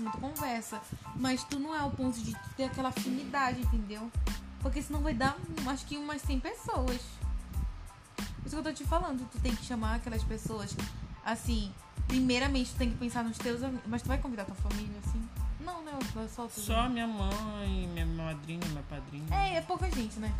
muita conversa. Mas tu não é o ponto de ter aquela afinidade, entendeu? Porque senão vai dar, acho que umas 100 pessoas. Isso que eu tô te falando, tu tem que chamar aquelas pessoas, assim, primeiramente tu tem que pensar nos teus amigos. Mas tu vai convidar tua família, assim? Não, né? Só, Só minha mãe, minha madrinha, meu padrinho É, é pouca gente, né?